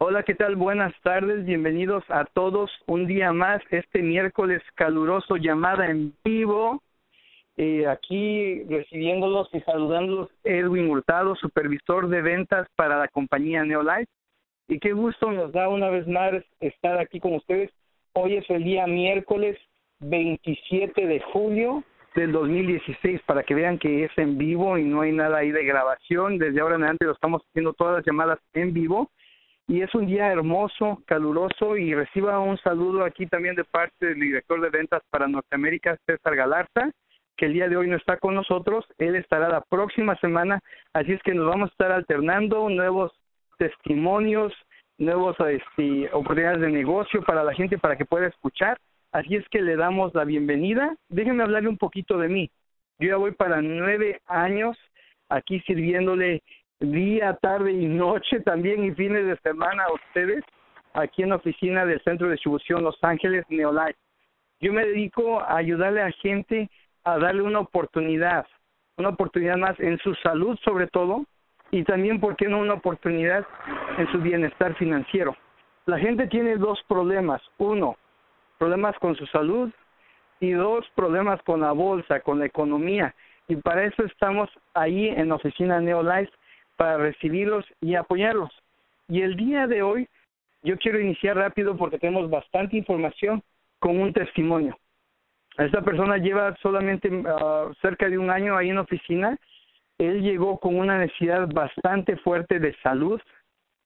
Hola, ¿qué tal? Buenas tardes, bienvenidos a todos un día más, este miércoles caluroso llamada en vivo. Eh, aquí recibiéndolos y saludándolos Edwin Hurtado, supervisor de ventas para la compañía Neolife. Y qué gusto nos da una vez más estar aquí con ustedes. Hoy es el día miércoles 27 de julio del 2016 para que vean que es en vivo y no hay nada ahí de grabación. Desde ahora en adelante lo estamos haciendo todas las llamadas en vivo y es un día hermoso, caluroso y reciba un saludo aquí también de parte del director de ventas para Norteamérica, César Galarza, que el día de hoy no está con nosotros, él estará la próxima semana, así es que nos vamos a estar alternando nuevos testimonios, nuevos este, oportunidades de negocio para la gente para que pueda escuchar, así es que le damos la bienvenida. Déjenme hablarle un poquito de mí. Yo ya voy para nueve años aquí sirviéndole día, tarde y noche también y fines de semana a ustedes aquí en la oficina del Centro de Distribución Los Ángeles Neolife. Yo me dedico a ayudarle a gente a darle una oportunidad, una oportunidad más en su salud sobre todo y también, ¿por qué no una oportunidad en su bienestar financiero? La gente tiene dos problemas. Uno, problemas con su salud y dos, problemas con la bolsa, con la economía. Y para eso estamos ahí en la oficina Neolife para recibirlos y apoyarlos. Y el día de hoy yo quiero iniciar rápido porque tenemos bastante información con un testimonio. Esta persona lleva solamente ah, cerca de un año ahí en oficina. Él llegó con una necesidad bastante fuerte de salud.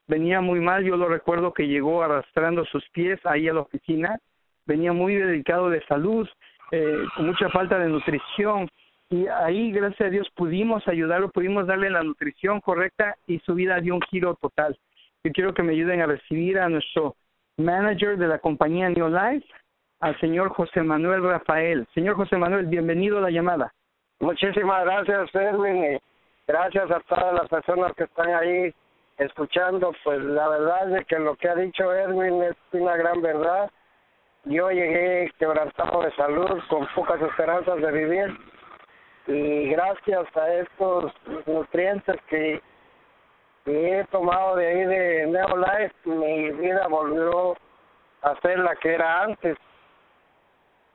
Venía muy mal, yo lo recuerdo que llegó arrastrando sus pies ahí a la oficina. Venía muy delicado de salud, eh, con mucha falta de nutrición, y ahí, gracias a Dios, pudimos ayudarlo, pudimos darle la nutrición correcta y su vida dio un giro total. Yo quiero que me ayuden a recibir a nuestro manager de la compañía New Life, al señor José Manuel Rafael. Señor José Manuel, bienvenido a la llamada. Muchísimas gracias, Edwin, gracias a todas las personas que están ahí escuchando. Pues la verdad es que lo que ha dicho Edwin es una gran verdad. Yo llegué quebrantado de salud, con pocas esperanzas de vivir y gracias a estos nutrientes que, he tomado de ahí de Neolife, mi vida volvió a ser la que era antes.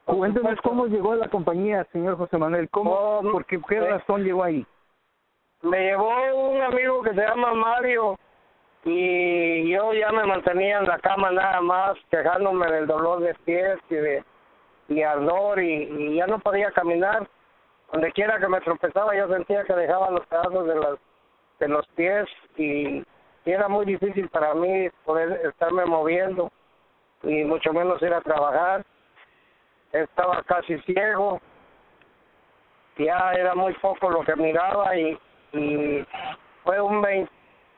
Cuéntanos cómo llegó a la compañía, señor José Manuel. ¿Cómo, oh, por qué, razón llegó ahí? Me llevó un amigo que se llama Mario y yo ya me mantenía en la cama nada más, quejándome del dolor de pies y de y ardor y ya no podía caminar donde quiera que me tropezaba yo sentía que dejaba los pedazos de los de los pies y, era muy difícil para mí poder estarme moviendo y mucho menos ir a trabajar. Estaba casi ciego ya era muy poco lo que miraba y, y fue un 20,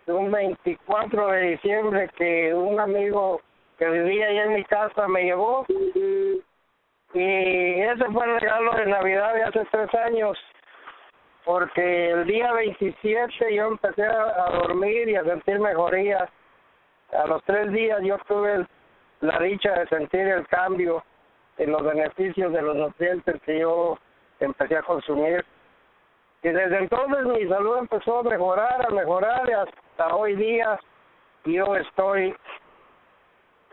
un 24 de diciembre que un amigo que vivía ahí en mi casa me llevó ese fue el regalo de Navidad de hace tres años, porque el día 27 yo empecé a, dormir y a sentir mejoría. A los tres días yo tuve la dicha de sentir el cambio en los beneficios de los nutrientes que yo empecé a consumir. Y desde entonces mi salud empezó a mejorar, a mejorar y hasta hoy día yo estoy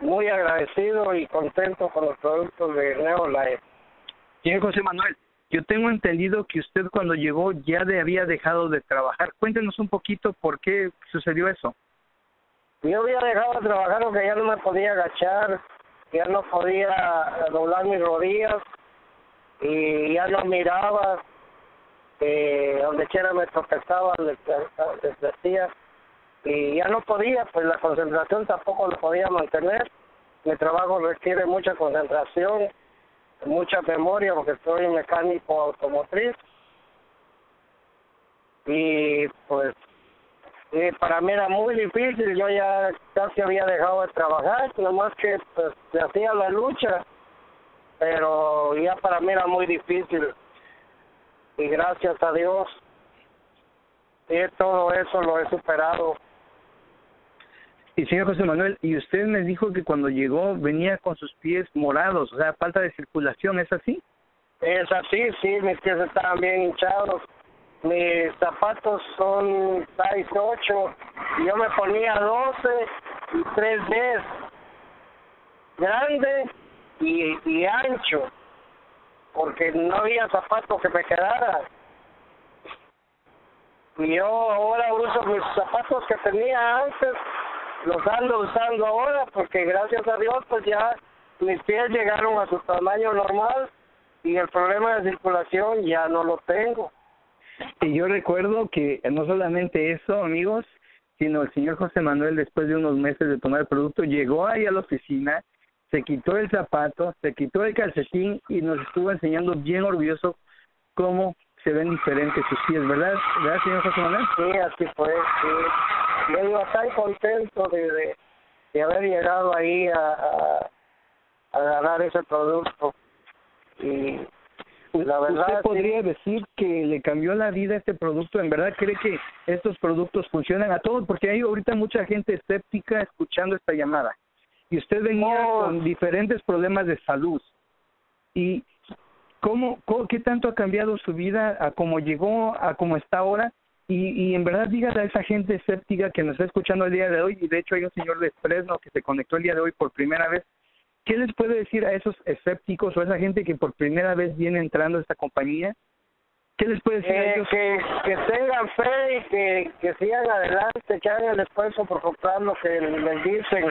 muy agradecido y contento con los productos de Neolife. Señor José Manuel, yo tengo entendido que usted cuando llegó ya había dejado de trabajar. Cuéntenos un poquito por qué sucedió eso. Yo había dejado de trabajar porque ya no me podía agachar, ya no podía doblar mis rodillas y ya no miraba, eh, donde quiera me tropezaba, les, les decía y ya no podía, pues la concentración tampoco lo podía mantener. Mi trabajo requiere mucha concentración, mucha memoria porque soy mecánico automotriz. Y pues para mí era muy difícil, yo ya casi había dejado de trabajar, nomás que pues se hacía la lucha, pero ya para mí era muy difícil. Y gracias a Dios y todo eso lo he superado y señor José Manuel, y usted me dijo que cuando llegó venía con sus pies morados, o sea, falta de circulación, ¿es así? Es así, sí, mis pies estaban bien hinchados. Mis zapatos son 6, 8, yo me ponía 12 y 3D, grande y, ancho, porque no había zapato que me quedara. Y yo ahora uso mis zapatos que tenía antes, los ando usando ahora, porque gracias a Dios pues ya mis pies llegaron a su tamaño normal y el problema de circulación ya no lo tengo. Y yo recuerdo que no solamente eso, amigos, sino el señor José Manuel, después de unos meses de tomar el producto, llegó ahí a la oficina, se quitó el zapato, se quitó el calcetín y nos estuvo enseñando bien orgulloso cómo se ven diferentes sus pies, ¿verdad? ¿Verdad, señor José Manuel? Sí, así fue, sí. Yo iba tan contento de, de, haber llegado ahí a, a, a ganar ese producto. Y la verdad, ¿Usted podría decir que le cambió la vida este producto? ¿En verdad cree que estos productos funcionan a todos? Porque hay ahorita mucha gente escéptica escuchando esta llamada. Y usted venía con diferentes problemas de salud. ¿Y cómo, qué tanto ha cambiado su vida a cómo llegó, a cómo está ahora? Y, y en verdad dígale a esa gente escéptica que nos está escuchando el día de hoy, y de hecho hay un señor de Fresno que se conectó el día de hoy por primera vez, ¿Qué les puede decir a esos escépticos o a esa gente que por primera vez viene entrando a esta compañía? ¿Qué les puede decir a Eh, ellos? que, que tengan fe y que, que sigan adelante, que hagan el esfuerzo por comprar lo que les dicen,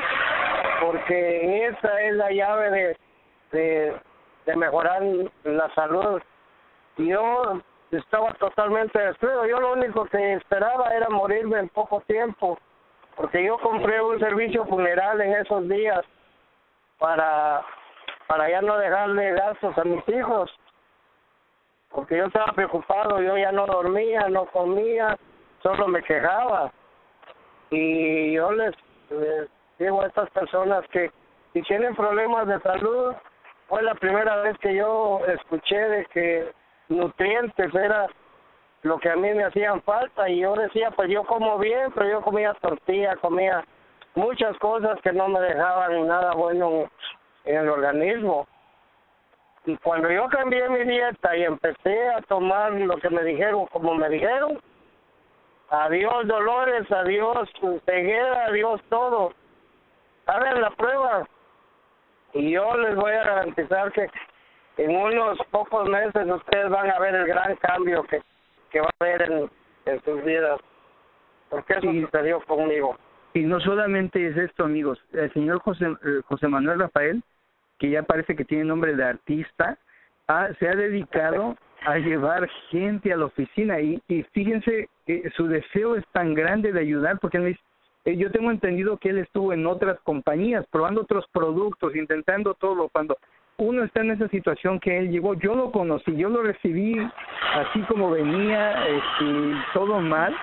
porque esa es la llave de, de, de mejorar la salud. Yo estaba totalmente destruido, yo lo único que esperaba era morirme en poco tiempo, porque yo compré un servicio funeral en esos días para para ya no dejarle gastos a mis hijos porque yo estaba preocupado yo ya no dormía no comía solo me quejaba. Y yo les, les digo a estas personas que si tienen problemas de salud fue la primera vez que yo escuché de que nutrientes era lo que a mí me hacían falta y yo decía pues yo como bien pero yo comía tortilla comía muchas cosas que no me dejaban nada bueno en el organismo. Y cuando yo cambié mi dieta y empecé a tomar lo que me dijeron, como me dijeron, adiós dolores, adiós ceguera, adiós todo. Hagan la prueba. Y yo les voy a garantizar que en unos pocos meses ustedes van a ver el gran cambio que, que va a haber en, en sus vidas. Porque eso Sí. sucedió conmigo. Y no solamente es esto, amigos. El señor José, eh, José Manuel Rafael, que ya parece que tiene nombre de artista, ha- se ha dedicado a llevar gente a la oficina y, y fíjense que su deseo es tan grande de ayudar porque él me dice, eh, yo tengo entendido que él estuvo en otras compañías probando otros productos, intentando todo. Cuando uno está en esa situación que él llegó, yo lo conocí, yo lo recibí así como venía, este, todo mal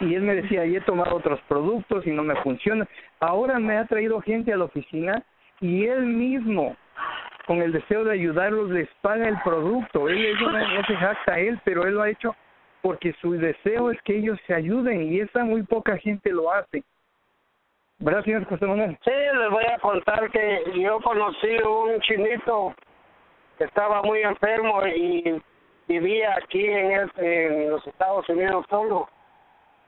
y, él me decía, he tomado otros productos y no me funciona. Ahora me ha traído gente a la oficina y él mismo, con el deseo de ayudarlos, les paga el producto. Él eso no, no se jacta a él, pero él lo ha hecho porque su deseo es que ellos se ayuden y esa muy poca gente lo hace. ¿Verdad, José Manuel? Sí, les voy a contar que yo conocí un chinito que estaba muy enfermo y vivía aquí en, este, en los Estados Unidos solo.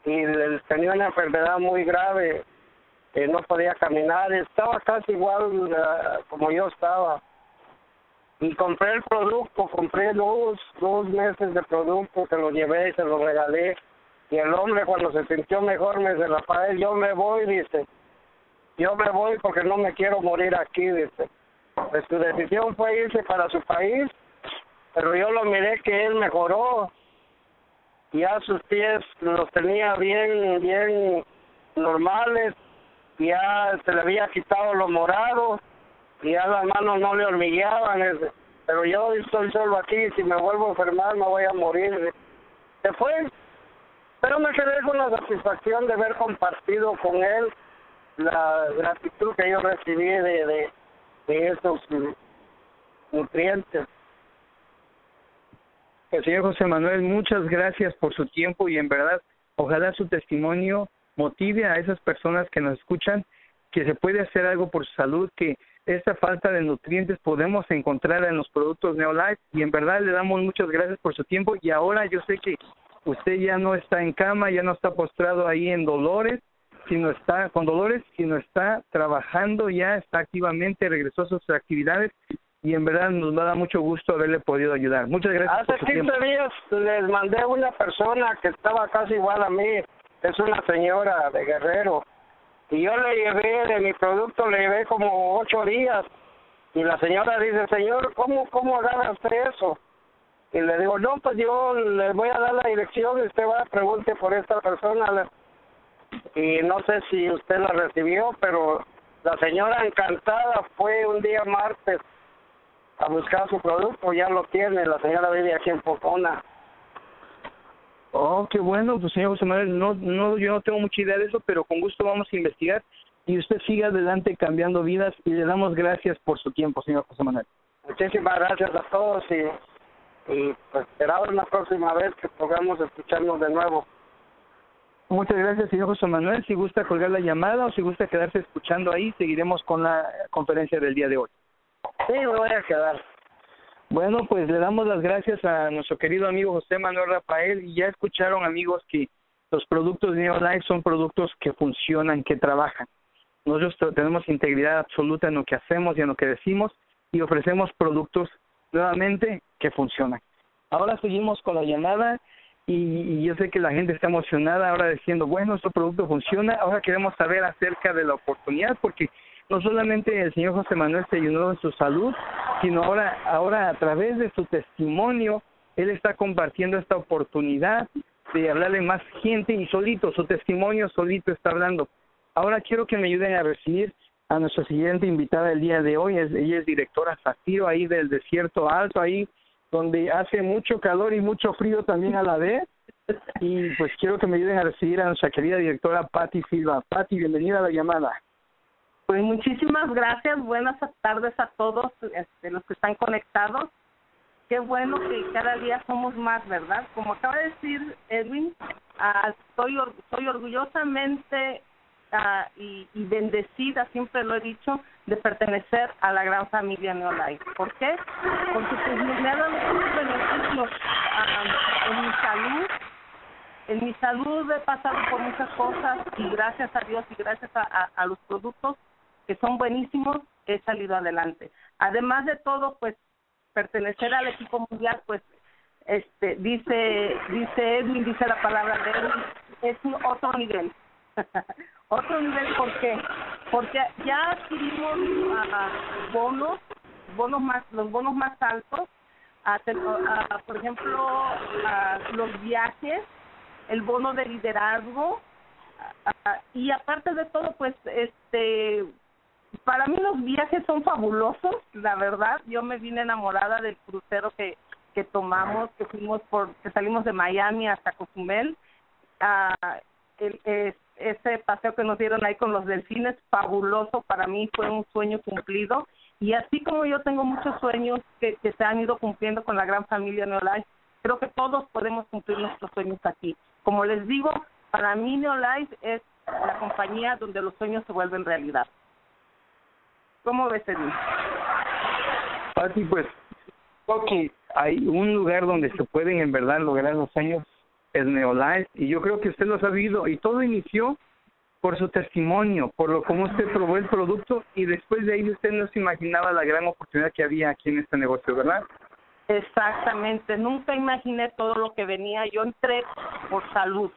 Y tenía una enfermedad muy grave que no podía caminar, estaba casi igual ah, como yo estaba. Y compré el producto, compré dos, dos meses de producto, se lo llevé y se lo regalé. Y el hombre cuando se sintió mejor me dice, Rafael, yo me voy, dice, yo me voy porque no me quiero morir aquí, dice. Pues su decisión fue irse para su país, pero yo lo miré que él mejoró. Ya sus pies los tenía bien, bien normales, ya se le había quitado lo morado, y ya las manos no le hormigueaban. Pero yo estoy solo aquí, si me vuelvo a enfermar me voy a morir. Se fue, pero me quedé con la satisfacción de haber compartido con él la gratitud que yo recibí de, de, esos nutrientes. El señor José Manuel, muchas gracias por su tiempo y en verdad, ojalá su testimonio motive a esas personas que nos escuchan que se puede hacer algo por su salud, que esa falta de nutrientes podemos encontrar en los productos Neolife y en verdad le damos muchas gracias por su tiempo y ahora yo sé que usted ya no está en cama, ya no está postrado ahí en dolores, sino está con dolores, sino está trabajando ya, está activamente, regresó a sus actividades y en verdad nos da mucho gusto haberle podido ayudar. Muchas gracias. Hace 15 días les mandé una persona que estaba casi igual a mí, es una señora de Guerrero, y yo le llevé de mi producto, le llevé como ocho días, y la señora dice, señor, ¿cómo, cómo agarra usted eso? Y le digo, no, pues yo le voy a dar la dirección y usted va a pregunte por esta persona. Y no sé si usted la recibió, pero la señora encantada fue un día martes a buscar su producto, ya lo tiene, la señora vive aquí en Pocona. Oh, qué bueno, pues señor José Manuel, no, no, yo no tengo mucha idea de eso, pero con gusto vamos a investigar y usted siga adelante cambiando vidas y le damos gracias por su tiempo, señor José Manuel. Muchísimas gracias a todos y, y pues esperamos la próxima vez que podamos escucharnos de nuevo. Muchas gracias, señor José Manuel. Si gusta colgar la llamada o si gusta quedarse escuchando ahí, seguiremos con la conferencia del día de hoy. Sí, me voy a quedar. Bueno, pues le damos las gracias a nuestro querido amigo José Manuel Rafael y ya escucharon amigos que los productos de Neolife son productos que funcionan, que trabajan. Nosotros tenemos integridad absoluta en lo que hacemos y en lo que decimos y ofrecemos productos nuevamente que funcionan. Ahora seguimos con la llamada y, y yo sé que la gente está emocionada ahora diciendo, bueno, nuestro producto funciona, ahora queremos saber acerca de la oportunidad porque no solamente el señor José Manuel se ayudó en su salud, sino ahora, ahora a través de su testimonio, él está compartiendo esta oportunidad de hablarle más gente y solito, su testimonio solito está hablando. Ahora quiero que me ayuden a recibir a nuestra siguiente invitada del día de hoy. Ella es directora Zafiro ahí del Desierto Alto, ahí donde hace mucho calor y mucho frío también a la vez. Y pues quiero que me ayuden a recibir a nuestra querida directora Patti Silva. Patti, bienvenida a la llamada. Pues muchísimas gracias, buenas tardes a todos este, los que están conectados. Qué bueno que cada día somos más, ¿verdad? Como acaba de decir Edwin, uh, estoy, soy orgullosamente uh, y, y, bendecida, siempre lo he dicho, de pertenecer a la gran familia Neolife. ¿Por qué? Porque pues, me beneficios uh, en mi salud, en mi salud he pasado por muchas cosas y gracias a Dios y gracias a, a, a los productos que son buenísimos, he salido adelante. Además de todo, pues pertenecer al equipo mundial, pues este dice dice Edwin, dice la palabra de Edwin, es un otro nivel. otro nivel, ¿por qué? Porque ya adquirimos uh, bonos, bonos más, los bonos más altos, uh, por ejemplo, los viajes, el bono de liderazgo, y aparte de todo, pues este para mí los viajes son fabulosos, la verdad. Yo me vine enamorada del crucero que que tomamos, que fuimos por, que salimos de Miami hasta Cozumel. Ah, el, ese paseo que nos dieron ahí con los delfines, fabuloso, para mí fue un sueño cumplido. Y así como yo tengo muchos sueños que, que se han ido cumpliendo con la gran familia Neolife, creo que todos podemos cumplir nuestros sueños aquí. Como les digo, para mí Neolife es la compañía donde los sueños se vuelven realidad. ¿Cómo ves, Edwin? Pati, pues, ok, hay un lugar donde se pueden en verdad lograr los sueños, es Neolife, y yo creo que usted lo ha sabido, y todo inició por su testimonio, por lo como usted probó el producto, y después de ahí usted no se imaginaba la gran oportunidad que había aquí en este negocio, ¿verdad? Exactamente, nunca imaginé todo lo que venía, yo entré por salud,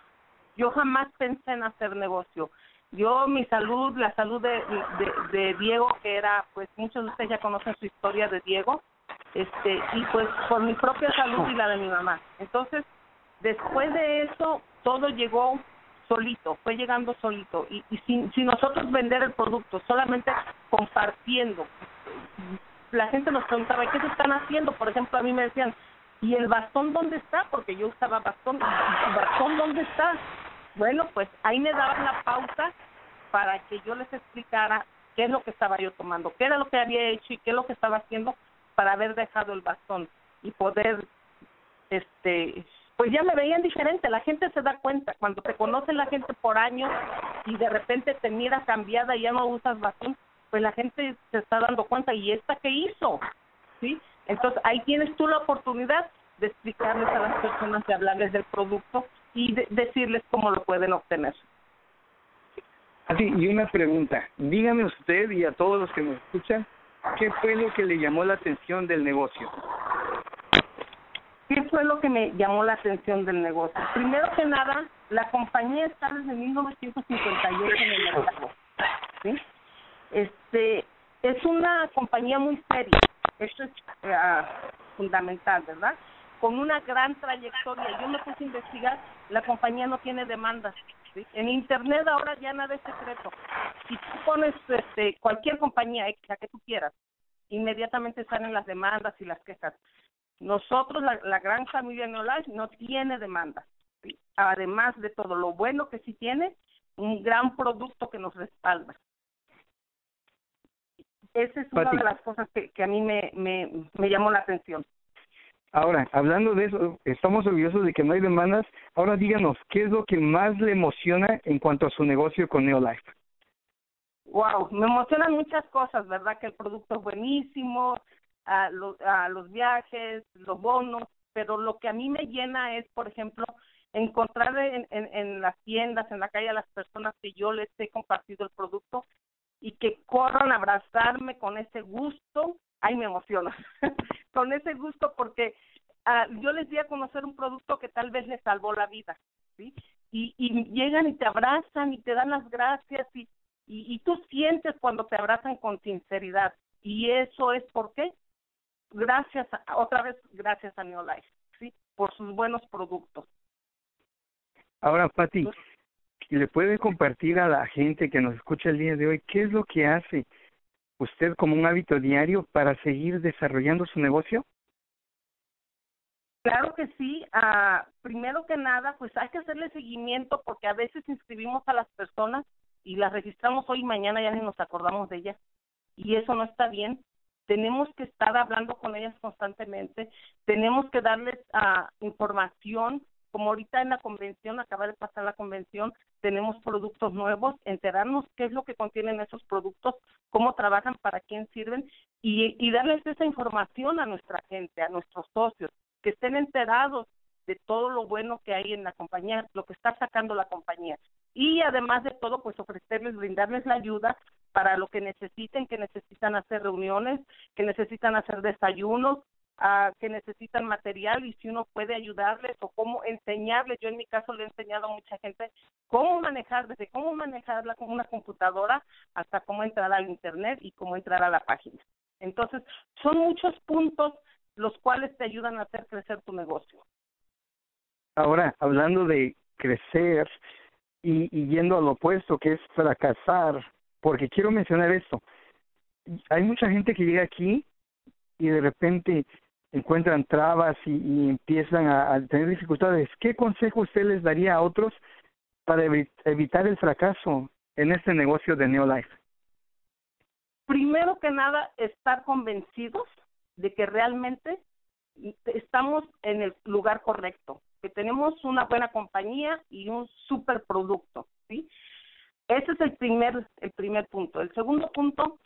yo jamás pensé en hacer negocio yo mi salud, la salud de, de, de, Diego, que era, pues muchos de ustedes ya conocen su historia de Diego, este y pues por mi propia salud y la de mi mamá. Entonces, después de eso, todo llegó solito, fue llegando solito. Y, y sin, sin nosotros vender el producto, solamente compartiendo. La gente nos preguntaba, ¿qué se están haciendo? Por ejemplo, a mí me decían, ¿y el bastón dónde está? Porque yo usaba bastón. ¿Y bastón dónde está? Bueno, pues ahí me daban la pauta para que yo les explicara qué es lo que estaba yo tomando, qué era lo que había hecho y qué es lo que estaba haciendo para haber dejado el bastón y poder, este, pues ya me veían diferente. La gente se da cuenta cuando te conoce la gente por años y de repente te mira cambiada y ya no usas bastón, pues la gente se está dando cuenta y esta qué hizo, sí. Entonces ahí tienes tú la oportunidad de explicarles a las personas, de hablarles del producto y de decirles cómo lo pueden obtener. Así, y una pregunta. Dígame usted y a todos los que nos escuchan, ¿qué fue lo que le llamó la atención del negocio? ¿Qué fue lo que me llamó la atención del negocio? Primero que nada, la compañía está desde 1958 en el mercado. Este, es una compañía muy seria. Esto es uh, fundamental, ¿verdad? Con una gran trayectoria. Yo me puse a investigar, la compañía no tiene demandas. ¿sí? En Internet ahora ya nada es secreto. Si tú pones este, cualquier compañía, la que tú quieras, inmediatamente salen las demandas y las quejas. Nosotros, la, la gran familia Neolife, no tiene demanda. Además de todo lo bueno que sí tiene, un gran producto que nos respalda. Esa es una de las cosas que, que a mí me, me, me llamó la atención. Ahora, hablando de eso, estamos orgullosos de que no hay demandas. Ahora díganos, ¿qué es lo que más le emociona en cuanto a su negocio con Neolife? Wow, me emocionan muchas cosas, ¿verdad? Que el producto es buenísimo, a los, a los viajes, los bonos, pero lo que a mí me llena es, por ejemplo, encontrar en, en, en las tiendas, en la calle, a las personas que yo les he compartido el producto y que corran a abrazarme con ese gusto, ay, me emociona, con ese gusto porque uh, yo les di a conocer un producto que tal vez les salvó la vida, ¿sí? Y, y llegan y te abrazan y te dan las gracias y, y, y tú sientes cuando te abrazan con sinceridad. Y eso es por qué? Gracias, a, otra vez gracias a Neolife, ¿sí? Por sus buenos productos. Ahora, Pati, ¿le puede compartir a la gente que nos escucha el día de hoy qué es lo que hace usted como un hábito diario para seguir desarrollando su negocio? Claro que sí. Uh, primero que nada, pues hay que hacerle seguimiento porque a veces inscribimos a las personas y las registramos hoy y mañana ya ni nos acordamos de ellas. Y eso no está bien tenemos que estar hablando con ellas constantemente, tenemos que darles uh, información, como ahorita en la convención, acaba de pasar la convención, tenemos productos nuevos, enterarnos qué es lo que contienen esos productos, cómo trabajan, para quién sirven y, y darles esa información a nuestra gente, a nuestros socios, que estén enterados de todo lo bueno que hay en la compañía, lo que está sacando la compañía. Y además de todo, pues ofrecerles, brindarles la ayuda para lo que necesiten, que necesitan hacer reuniones, que necesitan hacer desayunos, uh, que necesitan material y si uno puede ayudarles o cómo enseñarles. Yo en mi caso le he enseñado a mucha gente cómo manejar, desde cómo manejarla con una computadora hasta cómo entrar al Internet y cómo entrar a la página. Entonces, son muchos puntos los cuales te ayudan a hacer crecer tu negocio. Ahora, hablando de crecer y, y yendo al opuesto, que es fracasar, porque quiero mencionar esto. Hay mucha gente que llega aquí y de repente encuentran trabas y, empiezan a, tener dificultades. ¿Qué consejo usted les daría a otros para evi evitar el fracaso en este negocio de Neolife? Primero que nada, estar convencidos de que realmente estamos en el lugar correcto, que tenemos una buena compañía y un super producto, ¿sí? Ese es el primer, el primer punto. El segundo punto,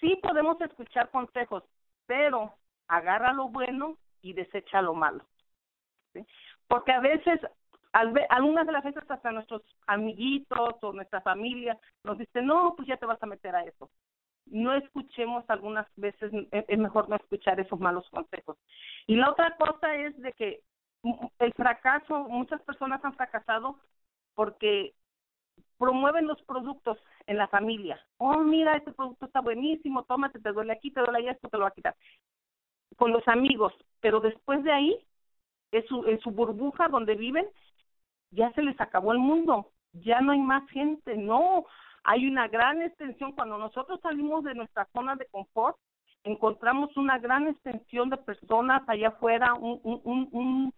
sí podemos escuchar consejos, pero agarra lo bueno y desecha lo malo. Porque a veces, al ve, algunas de las veces hasta nuestros amiguitos o nuestra familia nos dicen, no, pues ya te vas a meter a eso. No escuchemos algunas veces, es mejor no escuchar esos malos consejos. Y la otra cosa es de que el fracaso, muchas personas han fracasado porque promueven los productos en la familia. Oh, mira, este producto está buenísimo, tómate, te duele aquí, te duele allá, esto te lo va a quitar. Con los amigos, pero después de ahí, en su, en su burbuja donde viven, ya se les acabó el mundo, ya no hay más gente, no, hay una gran extensión. Cuando nosotros salimos de nuestra zona de confort, encontramos una gran extensión de personas allá afuera, un, un, un, un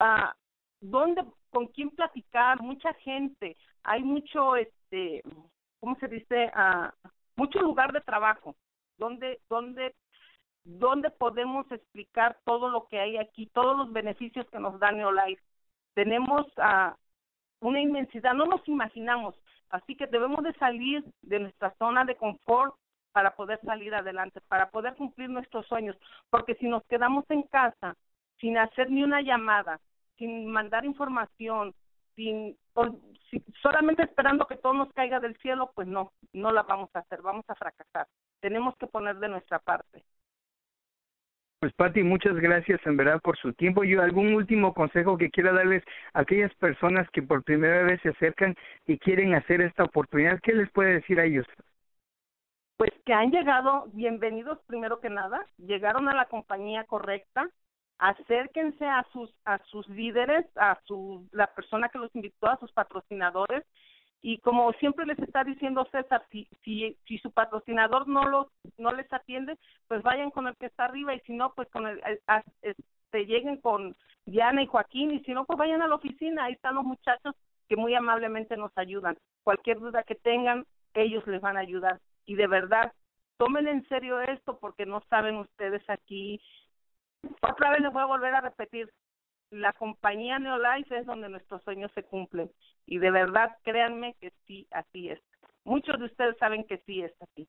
uh, donde con quién platicar, mucha gente, hay mucho, este, ¿cómo se dice? Uh, mucho lugar de trabajo, donde, donde, donde podemos explicar todo lo que hay aquí, todos los beneficios que nos da Neolife. Tenemos uh, una inmensidad, no nos imaginamos, así que debemos de salir de nuestra zona de confort para poder salir adelante, para poder cumplir nuestros sueños, porque si nos quedamos en casa sin hacer ni una llamada, sin mandar información, sin, solamente esperando que todo nos caiga del cielo, pues no, no la vamos a hacer, vamos a fracasar. Tenemos que poner de nuestra parte. Pues Patti, muchas gracias en verdad por su tiempo. Yo algún último consejo que quiera darles a aquellas personas que por primera vez se acercan y quieren hacer esta oportunidad, ¿qué les puede decir a ellos? Pues que han llegado, bienvenidos primero que nada, llegaron a la compañía correcta, acérquense a sus a sus líderes, a su la persona que los invitó, a sus patrocinadores. Y como siempre les está diciendo César, si si su patrocinador no los no les atiende, pues vayan con el que está arriba. Y si no pues con el, este lleguen con Diana y Joaquín. Y si no pues vayan a la oficina, ahí están los muchachos que muy amablemente nos ayudan. Cualquier duda que tengan, ellos les van a ayudar. Y de verdad tomen en serio esto porque no saben ustedes aquí otra vez les voy a volver a repetir, la compañía Neolife es donde nuestros sueños se cumplen y de verdad créanme que sí, así es. Muchos de ustedes saben que sí es así.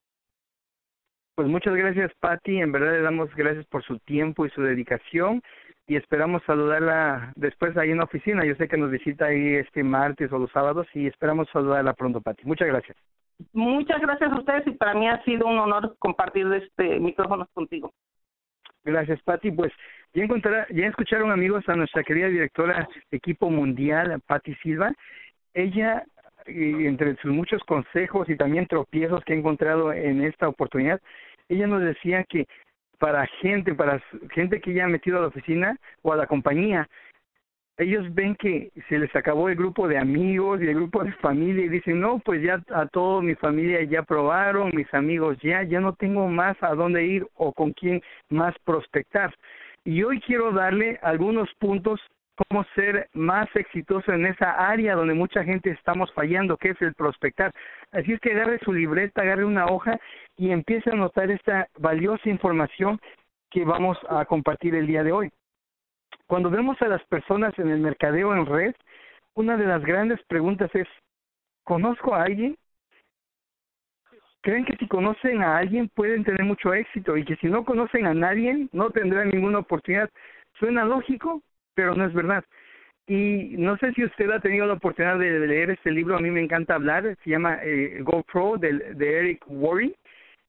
Pues muchas gracias, Patti. En verdad le damos gracias por su tiempo y su dedicación y esperamos saludarla después ahí en la oficina. Yo sé que nos visita ahí este martes o los sábados y esperamos saludarla pronto, Patti. Muchas gracias. Muchas gracias a ustedes y para mí ha sido un honor compartir este micrófono contigo. Gracias, Patti. Pues ya encontrará, ya escucharon amigos a nuestra querida directora de equipo mundial, Patti Silva. Ella, entre sus muchos consejos y también tropiezos que ha encontrado en esta oportunidad, ella nos decía que para gente, para gente que ya ha metido a la oficina o a la compañía, ellos ven que se les acabó el grupo de amigos y el grupo de familia y dicen, no, pues ya a toda mi familia ya probaron, mis amigos ya, ya no tengo más a dónde ir o con quién más prospectar. Y hoy quiero darle algunos puntos cómo ser más exitoso en esa área donde mucha gente estamos fallando, que es el prospectar. Así es que agarre su libreta, agarre una hoja y empiece a anotar esta valiosa información que vamos a compartir el día de hoy. Cuando vemos a las personas en el mercadeo en red, una de las grandes preguntas es, ¿conozco a alguien? Creen que si conocen a alguien pueden tener mucho éxito y que si no conocen a nadie no tendrán ninguna oportunidad. Suena lógico, pero no es verdad. Y no sé si usted ha tenido la oportunidad de leer este libro, a mí me encanta hablar, se llama eh, GoPro de, de Eric Worre.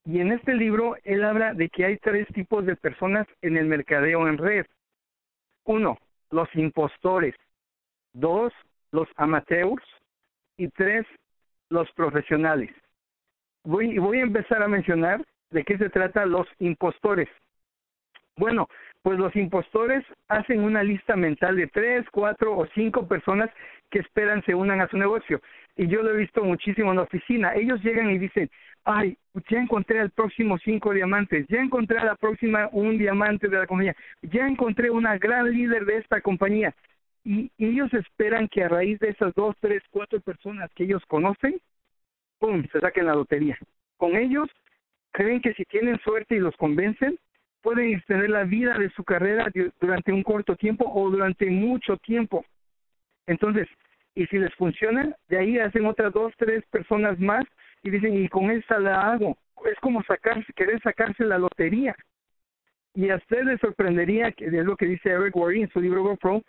Y en este libro él habla de que hay tres tipos de personas en el mercadeo en red. Uno, los impostores. Dos, los amateurs. Y tres, los profesionales. Voy, voy a empezar a mencionar de qué se trata los impostores. Bueno, pues los impostores hacen una lista mental de tres, cuatro o cinco personas que esperan se unan a su negocio. Y yo lo he visto muchísimo en la oficina. Ellos llegan y dicen, ay, ya encontré al próximo cinco diamantes, ya encontré a la próxima un diamante de la compañía, ya encontré una gran líder de esta compañía. Y ellos esperan que a raíz de esas dos, tres, cuatro personas que ellos conocen, ¡pum!, se saquen la lotería. Con ellos, creen que si tienen suerte y los convencen, pueden extender la vida de su carrera durante un corto tiempo o durante mucho tiempo. Entonces, y si les funciona, de ahí hacen otras dos, tres personas más y dicen, y con esta la hago. Es como sacarse, querer sacarse la lotería. Y a usted le sorprendería, que es lo que dice Eric Worre en su libro GoPro,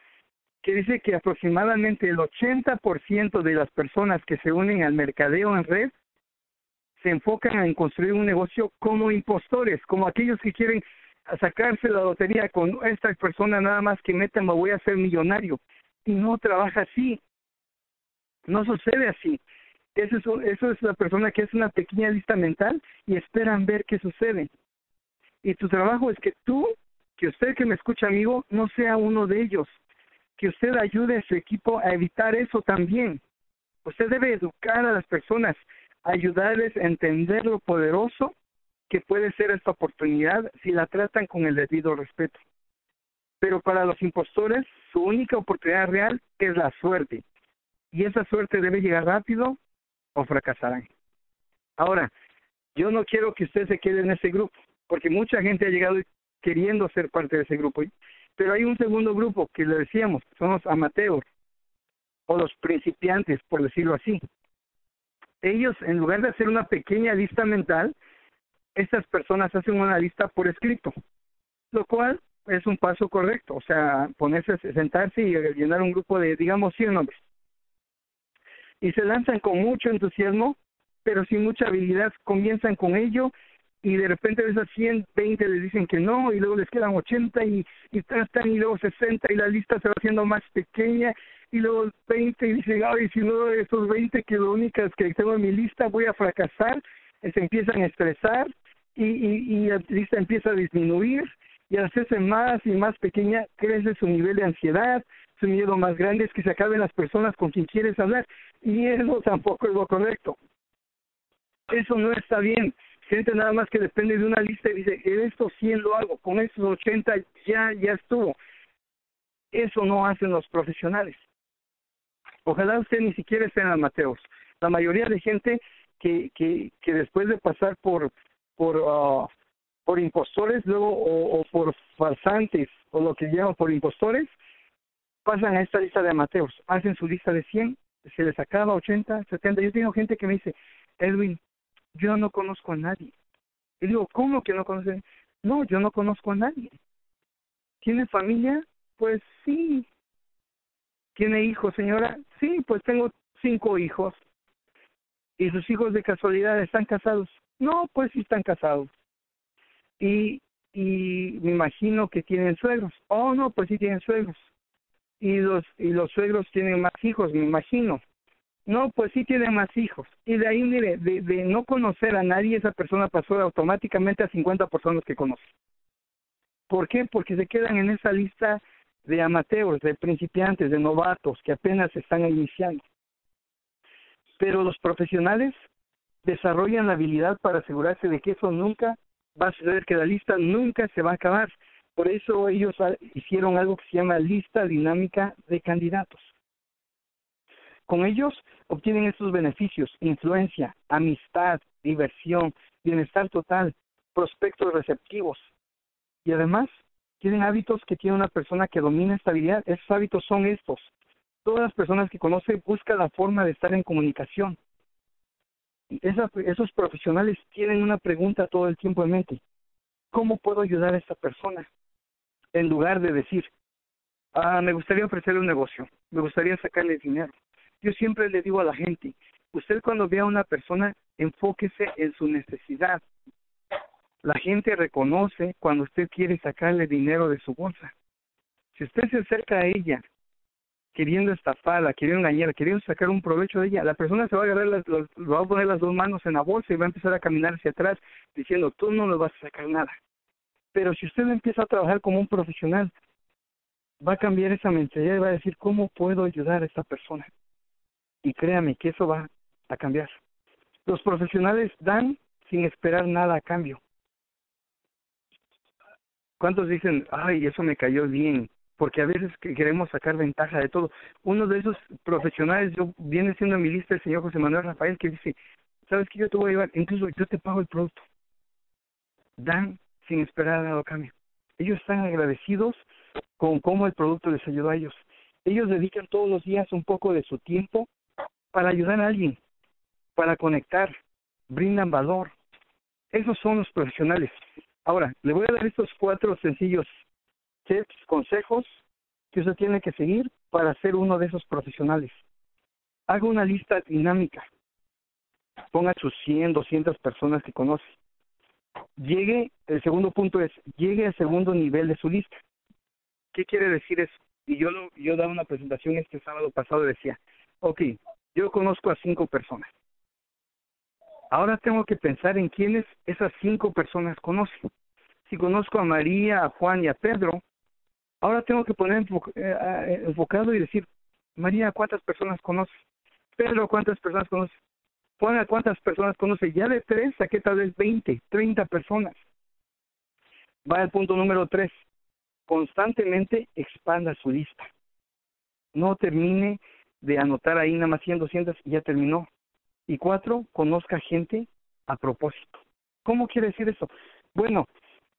que dice que aproximadamente el 80% de las personas que se unen al mercadeo en red se enfocan en construir un negocio como impostores, como aquellos que quieren sacarse la lotería con esta persona nada más que meta me voy a ser millonario. No trabaja así. No sucede así. Eso es, eso es la persona que es una pequeña lista mental y esperan ver qué sucede. Y tu trabajo es que tú, que usted que me escucha amigo, no sea uno de ellos. Que usted ayude a su equipo a evitar eso también. Usted debe educar a las personas, ayudarles a entender lo poderoso que puede ser esta oportunidad si la tratan con el debido respeto. Pero para los impostores, su única oportunidad real es la suerte. Y esa suerte debe llegar rápido o fracasarán. Ahora, yo no quiero que usted se quede en ese grupo, porque mucha gente ha llegado queriendo ser parte de ese grupo. Pero hay un segundo grupo que le decíamos, son los amateurs o los principiantes, por decirlo así. Ellos, en lugar de hacer una pequeña lista mental, estas personas hacen una lista por escrito, lo cual es un paso correcto, o sea, ponerse, sentarse y llenar un grupo de, digamos, 100 nombres. y se lanzan con mucho entusiasmo, pero sin mucha habilidad, comienzan con ello y de repente a esas 120 les dicen que no y luego les quedan 80 y, y tratan y luego 60 y la lista se va haciendo más pequeña y luego 20 y dicen, ay, si no de esos 20 que lo únicas que tengo en mi lista voy a fracasar, se empiezan a estresar y, y la lista empieza a disminuir y al hacerse más y más pequeña crece su nivel de ansiedad, su miedo más grande es que se acaben las personas con quien quieres hablar y eso tampoco es lo correcto. Eso no está bien. Gente nada más que depende de una lista y dice, en estos 100 lo hago, con estos 80 ya, ya estuvo. Eso no hacen los profesionales. Ojalá usted ni siquiera sean Mateos. La mayoría de gente que, que, que después de pasar por, por, uh, por impostores luego o, o por farsantes o lo que llaman por impostores, pasan a esta lista de amateos, hacen su lista de 100, se les acaba 80, 70. Yo tengo gente que me dice, Edwin, yo no conozco a nadie. Y digo, ¿cómo que no conocen? No, yo no conozco a nadie. ¿Tiene familia? Pues sí. ¿Tiene hijos, señora? Sí, pues tengo cinco hijos. ¿Y sus hijos de casualidad están casados? No, pues sí están casados. Y, y me imagino que tienen suegros. Oh, no, pues sí tienen suegros. Y los, y los suegros tienen más hijos, me imagino. No, pues sí tiene más hijos. Y de ahí, mire, de, de no conocer a nadie, esa persona pasó automáticamente a 50 personas que conoce. ¿Por qué? Porque se quedan en esa lista de amateurs, de principiantes, de novatos que apenas están iniciando. Pero los profesionales desarrollan la habilidad para asegurarse de que eso nunca va a suceder, que la lista nunca se va a acabar. Por eso ellos hicieron algo que se llama lista dinámica de candidatos. Con ellos obtienen estos beneficios, influencia, amistad, diversión, bienestar total, prospectos receptivos. Y además, tienen hábitos que tiene una persona que domina esta habilidad. Esos hábitos son estos. Todas las personas que conoce buscan la forma de estar en comunicación. Esos profesionales tienen una pregunta todo el tiempo en mente. ¿Cómo puedo ayudar a esta persona? En lugar de decir, ah, me gustaría ofrecerle un negocio, me gustaría sacarle dinero, yo siempre le digo a la gente, usted cuando vea a una persona, enfóquese en su necesidad. La gente reconoce cuando usted quiere sacarle dinero de su bolsa. Si usted se acerca a ella queriendo estafarla, queriendo engañarla, queriendo sacar un provecho de ella, la persona se va a agarrar, las, va a poner las dos manos en la bolsa y va a empezar a caminar hacia atrás diciendo, tú no le vas a sacar nada. Pero si usted empieza a trabajar como un profesional, va a cambiar esa mentalidad y va a decir, ¿cómo puedo ayudar a esta persona? y créame que eso va a cambiar. Los profesionales dan sin esperar nada a cambio. ¿Cuántos dicen, ay, eso me cayó bien? Porque a veces queremos sacar ventaja de todo. Uno de esos profesionales, yo viene siendo en mi lista el señor José Manuel Rafael, que dice, ¿sabes qué? Yo te voy a llevar, incluso yo te pago el producto. Dan sin esperar nada cambio. Ellos están agradecidos con cómo el producto les ayudó a ellos. Ellos dedican todos los días un poco de su tiempo para ayudar a alguien, para conectar, brindan valor. Esos son los profesionales. Ahora, le voy a dar estos cuatro sencillos tips, consejos que usted tiene que seguir para ser uno de esos profesionales. Haga una lista dinámica. Ponga sus 100, 200 personas que conoce. Llegue, el segundo punto es, llegue al segundo nivel de su lista. ¿Qué quiere decir eso? Y yo, lo, yo daba una presentación este sábado pasado y decía, ok, yo conozco a cinco personas. Ahora tengo que pensar en quiénes esas cinco personas conocen. Si conozco a María, a Juan y a Pedro, ahora tengo que poner eh, enfocado y decir, María, ¿cuántas personas conoce? Pedro, ¿cuántas personas conoce? Juan, ¿cuántas personas conoce? Ya de tres saqué tal vez veinte, treinta personas. Va al punto número tres. Constantemente expanda su lista. No termine de anotar ahí nada más 100, 200 y ya terminó. Y cuatro, conozca gente a propósito. ¿Cómo quiere decir eso? Bueno,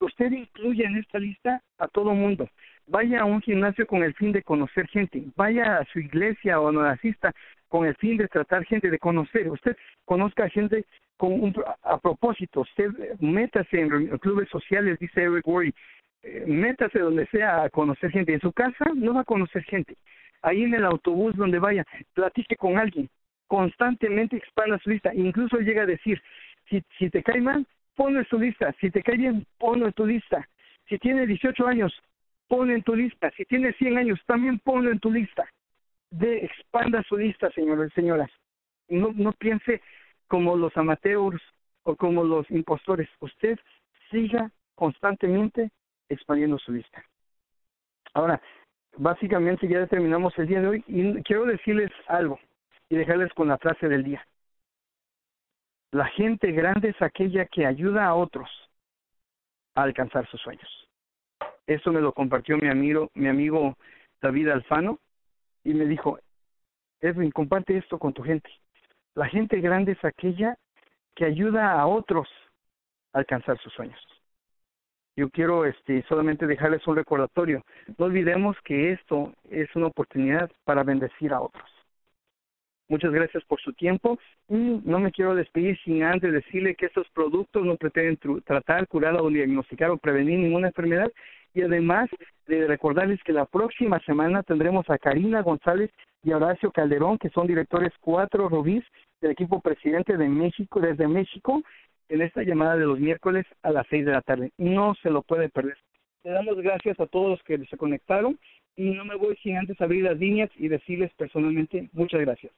usted incluye en esta lista a todo mundo. Vaya a un gimnasio con el fin de conocer gente. Vaya a su iglesia o no asista con el fin de tratar gente, de conocer. Usted conozca gente con un, a propósito. Usted métase en clubes sociales, dice Eric Worry. Eh, métase donde sea a conocer gente. En su casa no va a conocer gente ahí en el autobús donde vaya, platique con alguien, constantemente expanda su lista. Incluso llega a decir, si, si te cae mal, ponlo en tu lista. Si te cae bien, ponlo en tu lista. Si tiene 18 años, ponlo en tu lista. Si tiene 100 años, también ponlo en tu lista. De, expanda su lista, señores y señoras. No, no piense como los amateurs o como los impostores. Usted siga constantemente expandiendo su lista. Ahora, básicamente ya terminamos el día de hoy y quiero decirles algo y dejarles con la frase del día. La gente grande es aquella que ayuda a otros a alcanzar sus sueños. Eso me lo compartió mi amigo, mi amigo David Alfano y me dijo, Edwin, comparte esto con tu gente. La gente grande es aquella que ayuda a otros a alcanzar sus sueños yo quiero este solamente dejarles un recordatorio. No olvidemos que esto es una oportunidad para bendecir a otros. Muchas gracias por su tiempo y no me quiero despedir sin antes decirle que estos productos no pretenden tratar, curar o diagnosticar o prevenir ninguna enfermedad y además de recordarles que la próxima semana tendremos a Karina González y Horacio Calderón, que son directores cuatro Rubis del equipo presidente de México, desde México, en esta llamada de los miércoles a las seis de la tarde. No se lo puede perder. Le damos gracias a todos los que se conectaron y no me voy sin antes abrir las líneas y decirles personalmente muchas gracias.